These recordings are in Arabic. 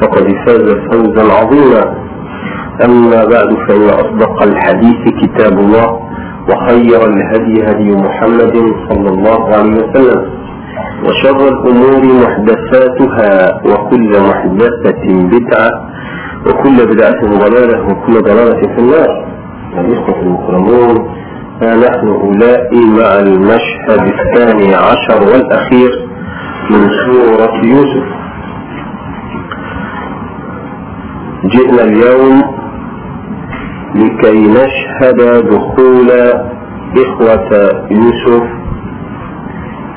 فقد فاز فوزا عظيما. أما بعد فإن أصدق الحديث كتاب الله وخير الهدي هدي محمد صلى الله عليه وسلم وشر الأمور محدثاتها وكل محدثة بدعة وكل بدعة ضلالة وكل ضلالة في النار. الإخوة المكرمون نحن أولاء مع المشهد الثاني عشر والأخير من سورة يوسف. جئنا اليوم لكي نشهد دخول إخوة يوسف.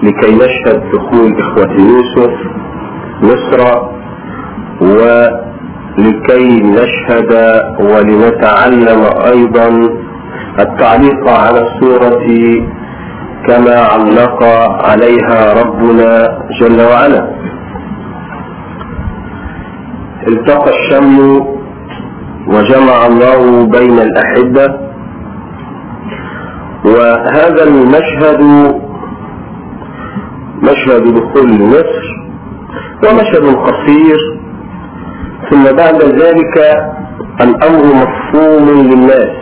لكي نشهد دخول إخوة يوسف مصر ولكي نشهد ولنتعلم أيضا التعليق على السورة كما علق عليها ربنا جل وعلا. التقى الشمل وجمع الله بين الأحبة. وهذا المشهد مشهد دخول مصر ومشهد قصير. ثم بعد ذلك الأمر مفهوم للناس.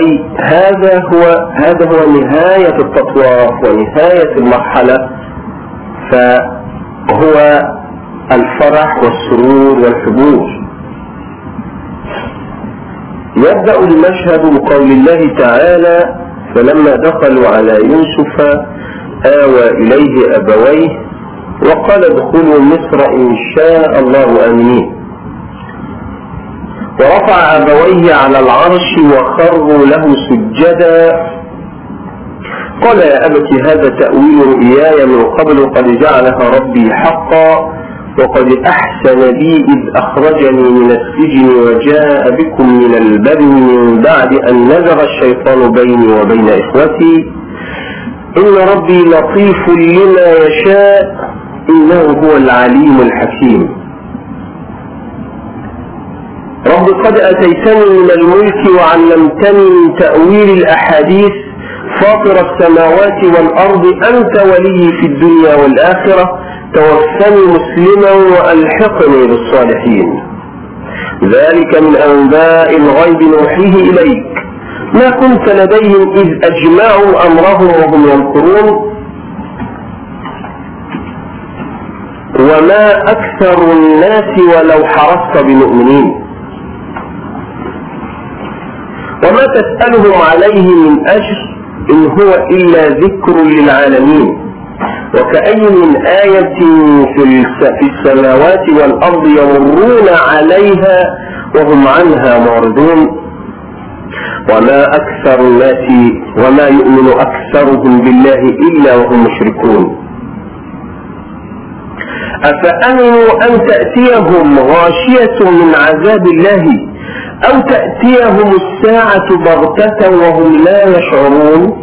أي هذا هو هذا هو نهاية التطواف ونهاية المرحلة. فهو الفرح والسرور والحبور يبدأ المشهد بقول الله تعالى فلما دخلوا على يوسف آوى إليه أبويه وقال ادخلوا مصر إن شاء الله آمنين ورفع أبويه على العرش وخروا له سجدا. قال يا أبت هذا تأويل رؤياي من قبل قد جعلها ربي حقا وقد أحسن بي إذ أخرجني من السجن وجاء بكم من البر من بعد أن نزغ الشيطان بيني وبين إخوتي. إن ربي لطيف لما يشاء إنه هو العليم الحكيم. رب قد أتيتني من الملك وعلمتني من تأويل الأحاديث فاطر السماوات والأرض أنت ولي في الدنيا والآخرة. توفني مسلما وألحقني بالصالحين. ذلك من أنباء الغيب نوحيه إليك. ما كنت لديهم إذ أجمعوا أمرهم وهم ينكرون وما أكثر الناس ولو حرصت بمؤمنين. وما تسألهم عليه من أجر إن هو إلا ذكر للعالمين. وكأي من آية في السماوات والأرض يمرون عليها وهم عنها معرضون. وما أكثر الناس وما يؤمن أكثرهم بالله إلا وهم مشركون. أفأمنوا أن تأتيهم غاشية من عذاب الله أو تأتيهم الساعة بغتة وهم لا يشعرون؟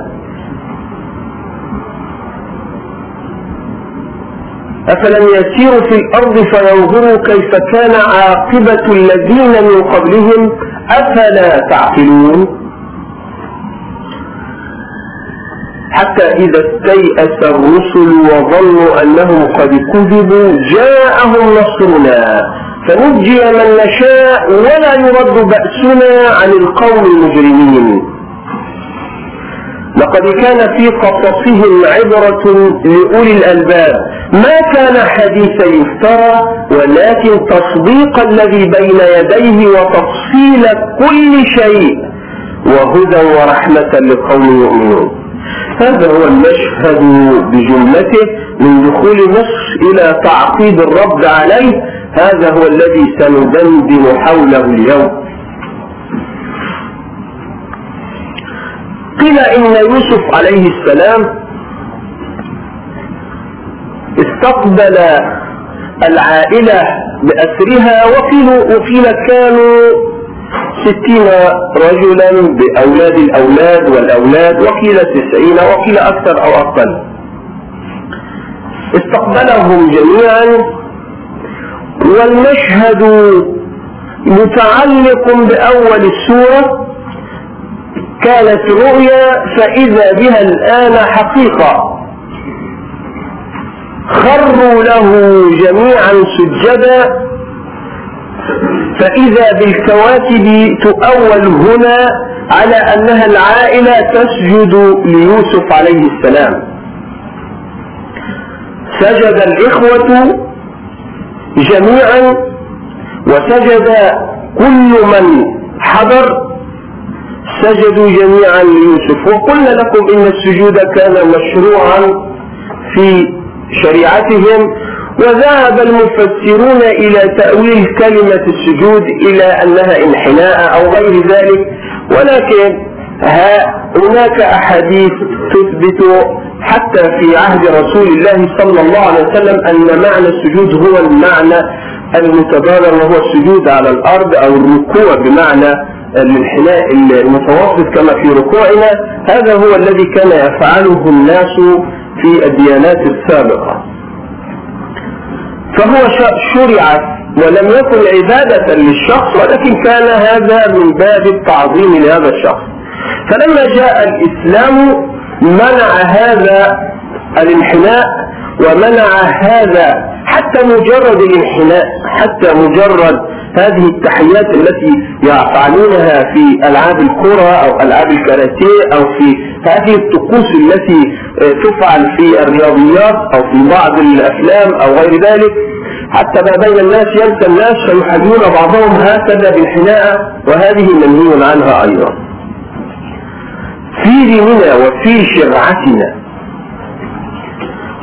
أفلم يسيروا في الأرض فينظروا كيف كان عاقبة الذين من قبلهم؟ أفلا تعقلون؟ حتى إذا استيأس الرسل وظنوا أنهم قد كذبوا جاءهم نصرنا. فنجي من نشاء ولا يرد بأسنا عن القوم المجرمين. لقد كان في قصصهم عبرة لأولي الألباب. ما كان حديثا يفترى ولكن تصديق الذي بين يديه وتفصيل كل شيء وهدى ورحمة لقوم يؤمنون. هذا هو المشهد بجملته من دخول مصر إلى تعقيد الرد عليه. هذا هو الذي سندندن حوله اليوم. قيل إن يوسف عليه السلام استقبل العائلة بأسرها وقيل كانوا ستين رجلا بأولاد الأولاد والأولاد وقيل تسعين وقيل أكثر أو أقل. استقبلهم جميعا والمشهد متعلق بأول السورة كانت رؤيا فإذا بها الآن حقيقة. خروا له جميعا سجدا فإذا بالكواكب تؤول هنا على أنها العائلة تسجد ليوسف عليه السلام. سجد الإخوة جميعا وسجد كل من حضر سجدوا جميعا ليوسف. وقلنا لكم إن السجود كان مشروعا في شريعتهم وذهب المفسرون إلى تأويل كلمة السجود إلى أنها انحناء أو غير ذلك. ولكن هناك أحاديث تثبت حتى في عهد رسول الله صلى الله عليه وسلم أن معنى السجود هو المعنى المتبادر وهو السجود على الأرض أو الركوع بمعنى الانحناء المتوسط كما في ركوعنا. هذا هو الذي كان يفعله الناس في الديانات السابقة. فهو شرع ولم يكن عبادة للشخص ولكن كان هذا من باب التعظيم لهذا الشخص. فلما جاء الإسلام منع هذا الانحناء ومنع هذا حتى مجرد الانحناء حتى مجرد هذه التحيات التي يفعلونها في ألعاب الكرة أو ألعاب الكاراتيه أو في هذه الطقوس التي تفعل في الرياضيات أو في بعض الأفلام أو غير ذلك حتى ما بين الناس ينسى الناس فيحيون بعضهم هكذا بالحناء وهذه منهي عنها أيضا. في ديننا وفي شرعتنا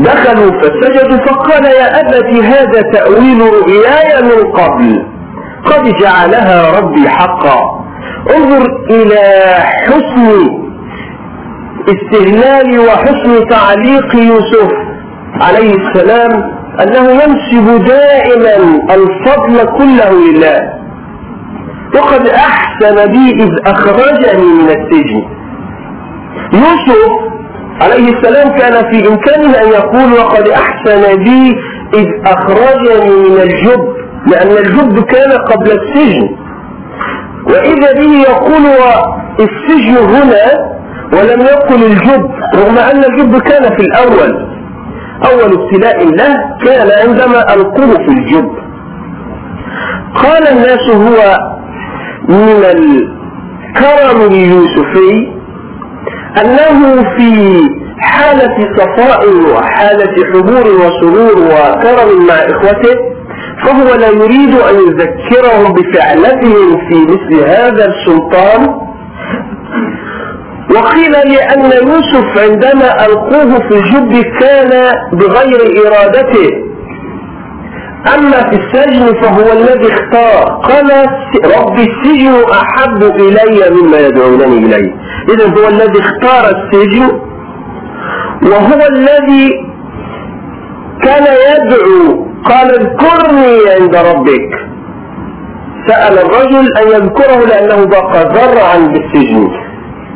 دخلوا فسجدوا فقال يا أبت هذا تأويل رؤياي من قبل قد جعلها ربي حقا. انظر إلى حسن استهلال وحسن تعليق يوسف عليه السلام أنه ينسب دائما الفضل كله لله. وقد أحسن بي إذ أخرجني من السجن. يوسف عليه السلام كان في إمكانه أن يقول وقد أحسن بي إذ أخرجني من الجب لأن الجب كان قبل السجن. وإذا به يقول السجن هنا ولم يقل الجب رغم أن الجب كان في الأول. أول ابتلاء له كان عندما ألقوه في الجب. قال الناس هو من الكرم اليوسفي أنه في حالة صفاء وحالة حضور وسرور وكرم مع إخوته فهو لا يريد أن يذكرهم بفعلتهم في مثل هذا السلطان وقيل لأن يوسف عندما ألقوه في الجب كان بغير إرادته. أما في السجن فهو الذي اختار. قال رب السجن أحب إلي مما يدعونني إليه. إذا هو الذي اختار السجن وهو الذي كان يدعو. قال اذكرني عند ربك سأل الرجل أن يذكره لأنه بقى ذرعا بالسجن.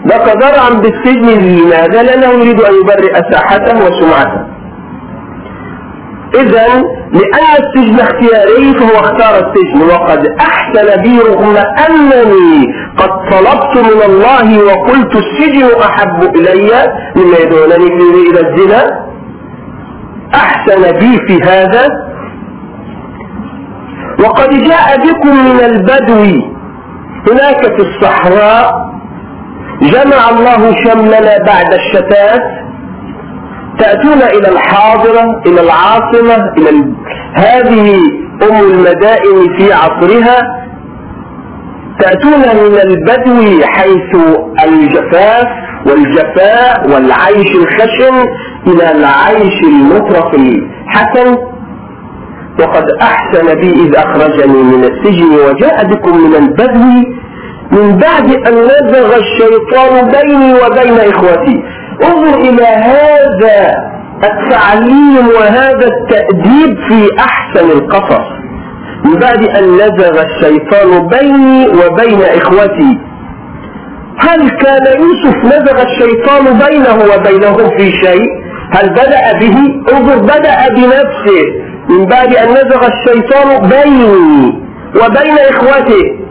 بقى ذرعا بالسجن لماذا؟ لأنه يريد أن يبرئ ساحته وسمعته. إذا لأن السجن اختياري فهو اختار السجن وقد أحسن بي رغم أنني قد طلبت من الله وقلت السجن أحب إلي مما يدعونني فيه إلى الزنا. أحسن بي في هذا. وقد جاء بكم من البدو هناك في الصحراء جمع الله شملنا بعد الشتات تأتون إلى الحاضرة إلى العاصمة إلى ال... هذه أم المدائن في عصرها تأتون من البدو حيث الجفاف والجفاء والعيش الخشن إلى العيش المطرف الحسن. وقد أحسن بي إذ أخرجني من السجن وجاء بكم من البدو من بعد أن نزغ الشيطان بيني وبين إخوتي. انظر إلى هذا التعليم وهذا التأديب في أحسن القصص. من بعد أن نزغ الشيطان بيني وبين إخوتي. هل كان يوسف نزغ الشيطان بينه وبينهم في شيء؟ هل بدأ به؟ انظر بدأ بنفسه. من بعد أن نزغ الشيطان بيني وبين إخوته.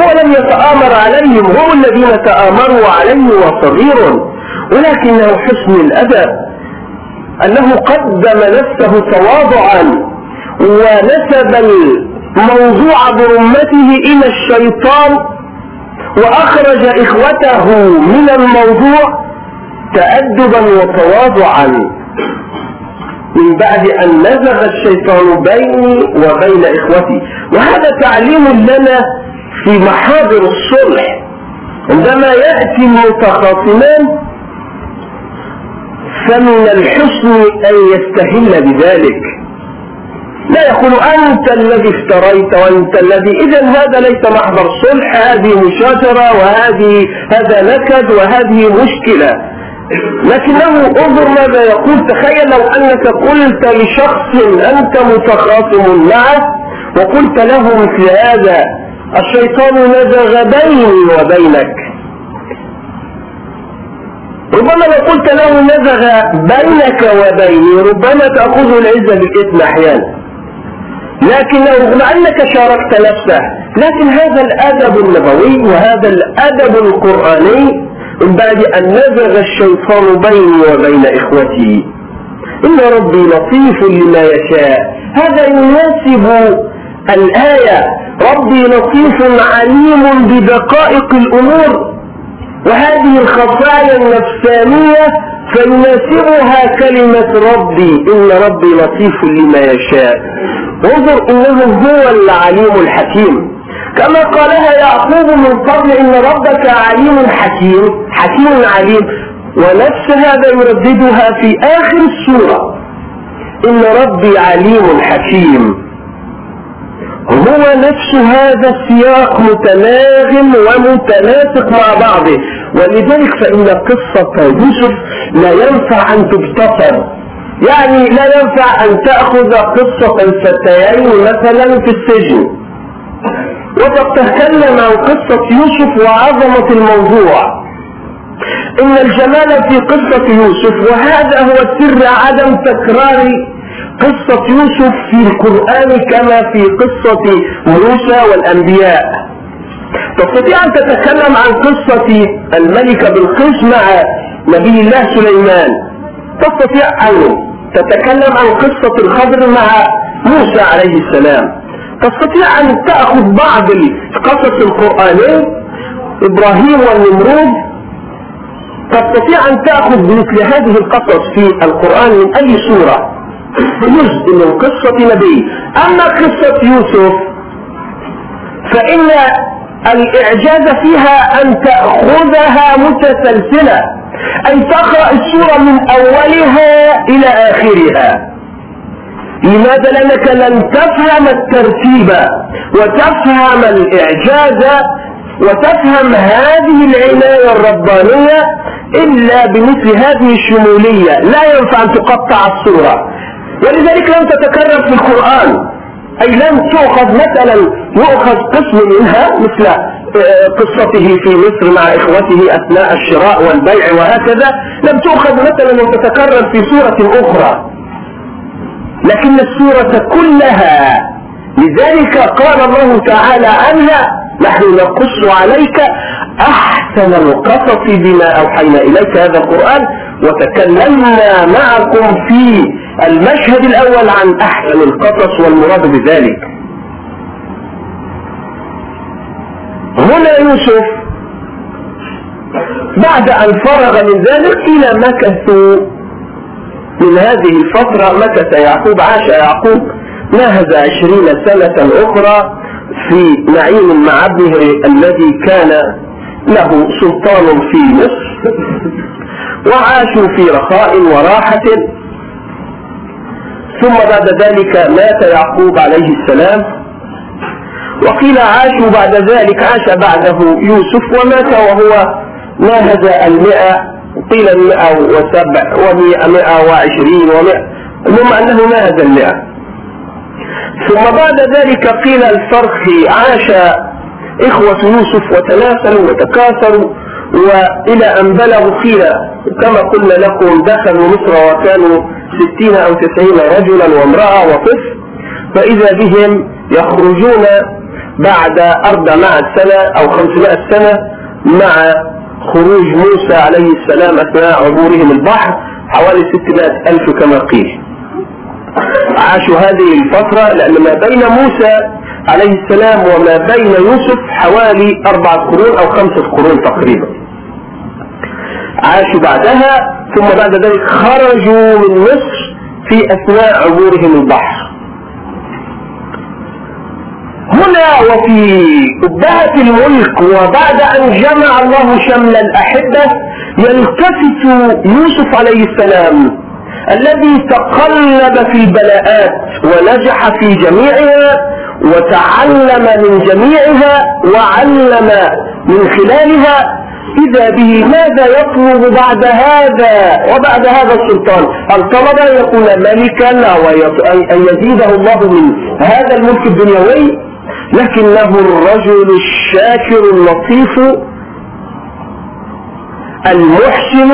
هو لم يتآمر عليهم هم الذين تآمروا عليه وصغير. ولكنه حسن الأدب أنه قدم نفسه تواضعا ونسب الموضوع برمته إلى الشيطان وأخرج إخوته من الموضوع تأدبا وتواضعا. من بعد أن نزغ الشيطان بيني وبين إخوتي. وهذا تعليم لنا في محاضر الصلح عندما يأتي المتخاصمان فمن الحسن أن يستهل بذلك. لا يقول أنت الذي افتريت وأنت الذي إذا هذا ليس محضر صلح هذه مشاجرة وهذه هذا نكد وهذه مشكلة. لكنه انظر ماذا يقول. تخيل لو أنك قلت لشخص أنت متخاصم معه وقلت له مثل هذا الشيطان نزغ بيني وبينك. ربما لو قلت له نزغ بينك وبيني ربما تأخذ العزة بالإثم أحيانا. لكن رغم أنك شاركت نفسه لكن هذا الأدب النبوي وهذا الأدب القرآني من بعد أن نزغ الشيطان بيني وبين إخوتي. إن ربي لطيف لما يشاء. هذا يناسب الآية. ربي لطيف عليم بدقائق الأمور. وهذه الخفايا النفسانية فيناسبها كلمة ربي. إن ربي لطيف لما يشاء. انظر إنه هو العليم الحكيم. كما قالها يعقوب من قبل إن ربك عليم حكيم. حكيم عليم. ونفس هذا يرددها في آخر السورة. إن ربي عليم حكيم. هو نفس هذا السياق متناغم ومتناسق مع بعضه. ولذلك فإن قصة يوسف لا ينفع أن تبتصر يعني لا ينفع أن تأخذ قصة الفتيين مثلا في السجن. وتتكلم عن قصة يوسف وعظمة الموضوع. إن الجمال في قصة يوسف وهذا هو سر عدم تكرار قصة يوسف في القرآن كما في قصة موسى والأنبياء. تستطيع أن تتكلم عن قصة الملكة بالقيس مع نبي الله سليمان. تستطيع أن تتكلم عن قصة الخضر مع موسى عليه السلام. تستطيع أن تأخذ بعض القصص القرآنية. إبراهيم والنمرود. تستطيع أن تأخذ مثل هذه القصص في القرآن من أي سورة؟ جزء من قصة نبي. أما قصة يوسف فإن الإعجاز فيها أن تأخذها متسلسلة أي تقرأ السورة من أولها إلى آخرها. لماذا؟ لأنك لن تفهم الترتيب وتفهم الإعجاز وتفهم هذه العناية الربانية إلا بمثل هذه الشمولية. لا ينفع أن تقطع الصورة ولذلك لم تتكرر في القرآن. أي لم تؤخذ مثلا يؤخذ قسم منها مثل آه، قصته في مصر مع إخوته أثناء الشراء والبيع وهكذا. لم تؤخذ مثلا وتتكرر في سورة أخرى. لكن السورة كلها لذلك قال الله تعالى عنها نحن نقص عليك أحسن القصص بما أوحينا إليك. هذا القرآن. وتكلمنا معكم في المشهد الأول عن أحسن القصص والمراد بذلك. هنا يوسف بعد أن فرغ من ذلك إلى مكثوا من هذه الفترة مكث يعقوب عاش يعقوب نهز عشرين سنة أخرى في نعيم مع ابنه الذي كان له سلطان في مصر وعاشوا في رخاء وراحة. ثم بعد ذلك مات يعقوب عليه السلام. وقيل عاشوا بعد ذلك عاش بعده يوسف ومات وهو ناهز المئة قيل المئة وسبع ومئة مئة وعشرين ومئة المهم أنه ناهز المئة. ثم بعد ذلك قيل الفرخ عاش إخوة يوسف وتناسلوا وتكاثروا وإلى أن بلغوا قيل كما قلنا لكم دخلوا مصر وكانوا ستين أو تسعين رجلا وامرأة وطفل فإذا بهم يخرجون بعد أربعمائة سنة أو خمسمائة سنة مع خروج موسى عليه السلام أثناء عبورهم البحر حوالي ستمائة ألف كما قيل. عاشوا هذه الفترة لأن ما بين موسى عليه السلام وما بين يوسف حوالي أربعة قرون أو خمسة قرون تقريبا. عاشوا بعدها ثم بعد ذلك خرجوا من مصر في أثناء عبورهم البحر. هنا وفي أبهة الملك وبعد أن جمع الله شمل الأحبة يلتفت يوسف عليه السلام الذي تقلب في البلاءات ونجح في جميعها وتعلم من جميعها وعلم من خلالها إذا به ماذا يطلب بعد هذا وبعد هذا السلطان؟ هل طلب أن يكون ملكا أو أن يزيده الله من هذا الملك الدنيوي؟ لكنه الرجل الشاكر اللطيف المحسن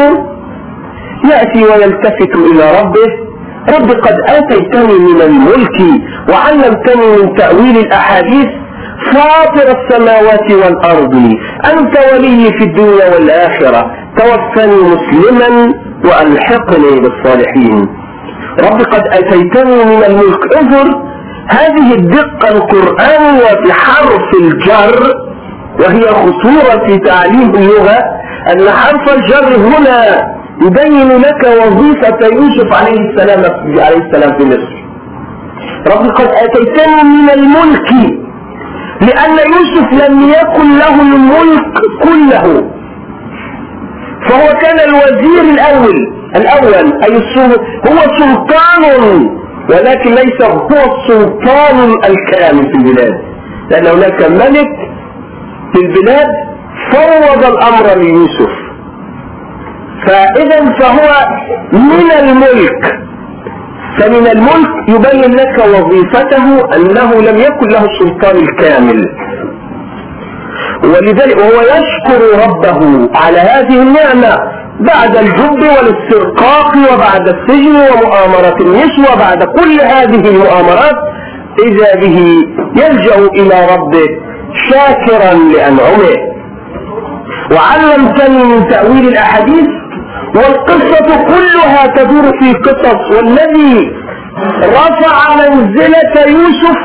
يأتي ويلتفت إلى ربه. رب قد آتيتني من الملك وعلمتني من تأويل الأحاديث. فاطر السماوات والأرض. أنت ولي في الدنيا والآخرة. توفني مسلما وألحقني بالصالحين. رب قد أتيتني من الملك انظر هذه الدقة القرآنية بحرف الجر وهي خطورة في تعليم اللغة أن حرف الجر هنا يبين لك وظيفة يوسف عليه السلام عليه السلام في مصر. رب قد أتيتني من الملك لأن يوسف لم يكن له الملك كله. فهو كان الوزير الأول الأول أي هو سلطان ولكن ليس هو السلطان الكامل في البلاد. لأن هناك ملك في البلاد فوض الأمر ليوسف. فإذا فهو من الملك. فمن الملك يبين لك وظيفته أنه لم يكن له السلطان الكامل. ولذلك وهو يشكر ربه على هذه النعمة بعد الجب والاسترقاق وبعد السجن ومؤامرة النسوة بعد كل هذه المؤامرات إذا به يلجأ إلى ربه شاكرا لأنعمه. وعلمتني من تأويل الأحاديث والقصة كلها تدور في قصص والذي رفع منزلة يوسف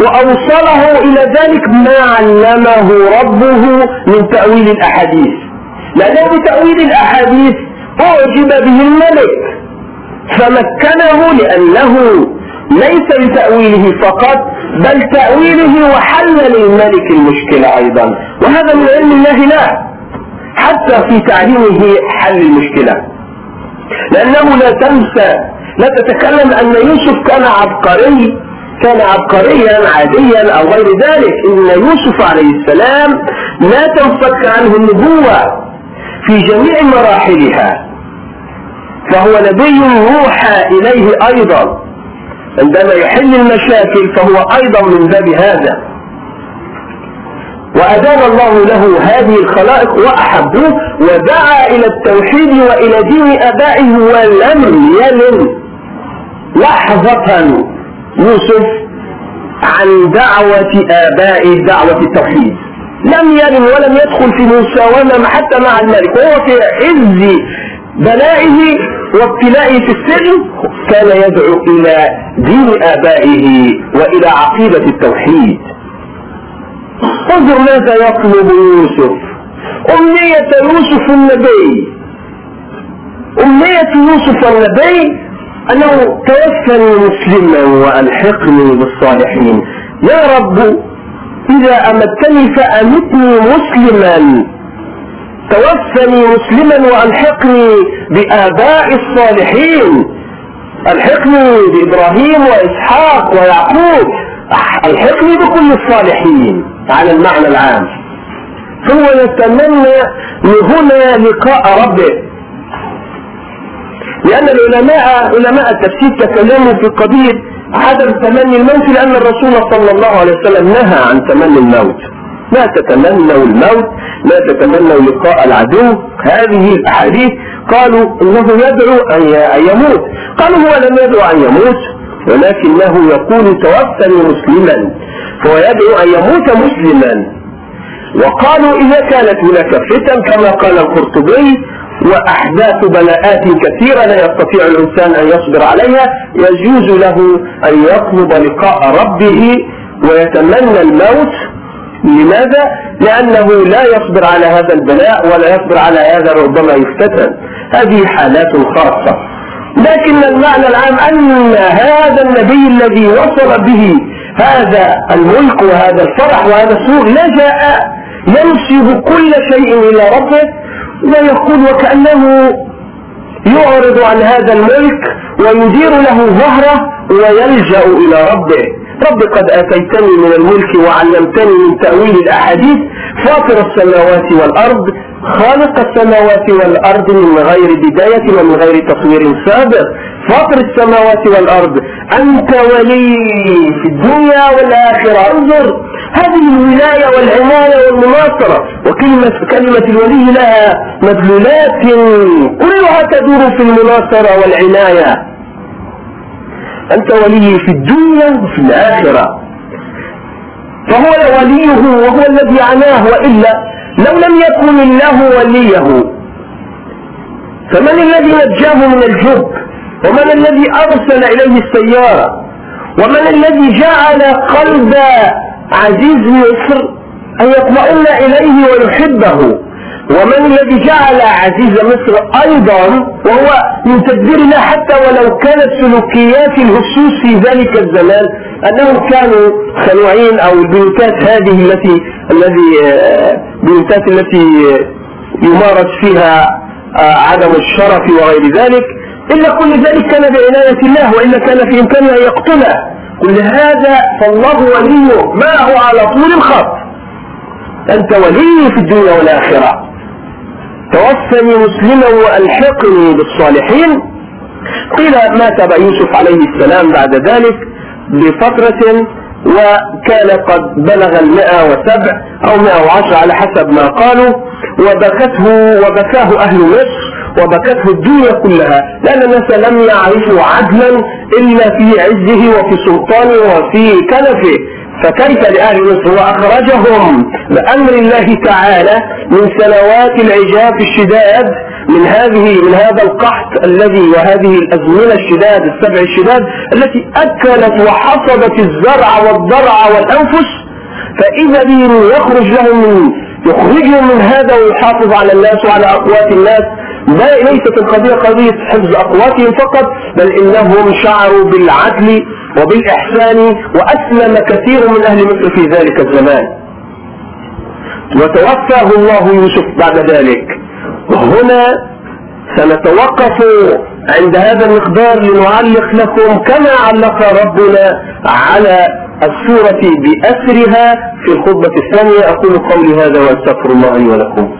وأوصله إلى ذلك ما علمه ربه من تأويل الأحاديث. لأنه بتأويل الأحاديث أعجب به الملك فمكنه لأنه ليس لتأويله فقط بل تأويله وحل للملك المشكلة أيضا. وهذا من علم الله له. حتى في تعليمه حل المشكلة. لأنه لا تنسى لا تتكلم أن يوسف كان عبقري كان عبقريا عاديا أو غير ذلك. إن يوسف عليه السلام لا تنفك عنه النبوة في جميع مراحلها. فهو نبي يوحى إليه أيضا. عندما يحل المشاكل فهو أيضا من باب هذا. وأدام الله له هذه الخلائق وأحبوه ودعا إلى التوحيد وإلى دين أبائه ولم يلن لحظة يوسف عن دعوة آبائه دعوة التوحيد. لم يرن ولم يدخل في مساومة حتى مع الملك وهو في عز بلائه وابتلائه في السجن كان يدعو إلى دين آبائه وإلى عقيدة التوحيد. انظر ماذا يطلب يوسف أمنية يوسف النبي. أمنية يوسف النبي أنه توفني مسلما وألحقني بالصالحين. يا رب إذا أمتني فأمتني مسلما. توفني مسلما وألحقني بآباء الصالحين. ألحقني بإبراهيم وإسحاق ويعقوب. ألحقني بكل الصالحين. على المعنى العام. ثم يتمنى هنا لقاء ربه. لأن العلماء علماء التفسير تكلموا في قضية عدم تمني الموت لأن الرسول صلى الله عليه وسلم نهى عن تمني الموت. لا تتمنوا الموت لا تتمنوا لقاء العدو. هذه الأحاديث قالوا إنه يدعو أن يموت. قالوا هو لم يدعو أن يموت. ولكنه يقول توفني مسلما فهو يدعو أن يموت مسلما. وقالوا إذا كانت هناك فتن كما قال القرطبي وأحداث بلاءات كثيرة لا يستطيع الإنسان أن يصبر عليها يجوز له أن يطلب لقاء ربه ويتمنى الموت. لماذا؟ لأنه لا يصبر على هذا البلاء ولا يصبر على هذا ربما يفتتن. هذه حالات خاصة. لكن المعنى العام أن هذا النبي الذي وصل به هذا الملك وهذا الفرح وهذا السرور لجأ ينسب كل شيء إلى ربه ويقول وكأنه يعرض عن هذا الملك ويدير له ظهره ويلجأ إلى ربه. رب قد أتيتني من الملك وعلمتني من تأويل الأحاديث فاطر السماوات والأرض خالق السماوات والأرض من غير بداية ومن غير تصوير سابق. فاطر السماوات والأرض. أنت ولي في الدنيا والآخرة. انظر هذه الولاية والعناية والمناصرة. وكلمة كلمة الولي لها مدلولات كلها تدور في المناصرة والعناية. أنت ولي في الدنيا وفي الآخرة. فهو وليه وهو الذي عناه وإلا لو لم يكن الله وليه. فمن الذي نجاه من الجب؟ ومن الذي أرسل إليه السيارة؟ ومن الذي جعل قلب عزيز مصر أن يطمئن إليه ويحبه؟ ومن الذي جعل عزيز مصر أيضا وهو من تدبير الله حتى ولو كانت سلوكيات الهسوس في ذلك الزمان أنهم كانوا خنوعين أو البيوتات هذه التي الذي البيوتات التي يمارس فيها عدم الشرف وغير ذلك. إلا كل ذلك كان بعناية الله وإلا كان في إمكانه أن يقتله. كل هذا فالله وليه ما هو على طول الخط. أنت ولي في الدنيا والآخرة. توفني مسلما وألحقني بالصالحين. قيل مات أبا يوسف عليه السلام بعد ذلك بفترة وكان قد بلغ المئة وسبع أو مئة وعشر على حسب ما قالوا وبكته وبكاه أهل مصر وبكته الدنيا كلها. لأن الناس لم يعرفوا عدلا إلا في عزه وفي سلطانه وفي كنفه. فكيف لأهل مصر وأخرجهم بأمر الله تعالى من سنوات العجاف الشداد من هذه من هذا القحط الذي وهذه الأزمنة الشداد السبع الشداد التي أكلت وحصدت الزرع والضرع والأنفس فإذا بهم يخرج لهم من يخرجهم من هذا ويحافظ على الناس وعلى أقوات الناس ما ليست القضية قضية حفظ أقواتهم فقط بل إنهم شعروا بالعدل وبالإحسان وأسلم كثير من أهل مصر في ذلك الزمان. وتوفاه الله يوسف بعد ذلك. وهنا سنتوقف عند هذا المقدار لنعلق لكم كما علق ربنا على السورة بأسرها في الخطبة الثانية. أقول قولي هذا وأستغفر الله لي ولكم.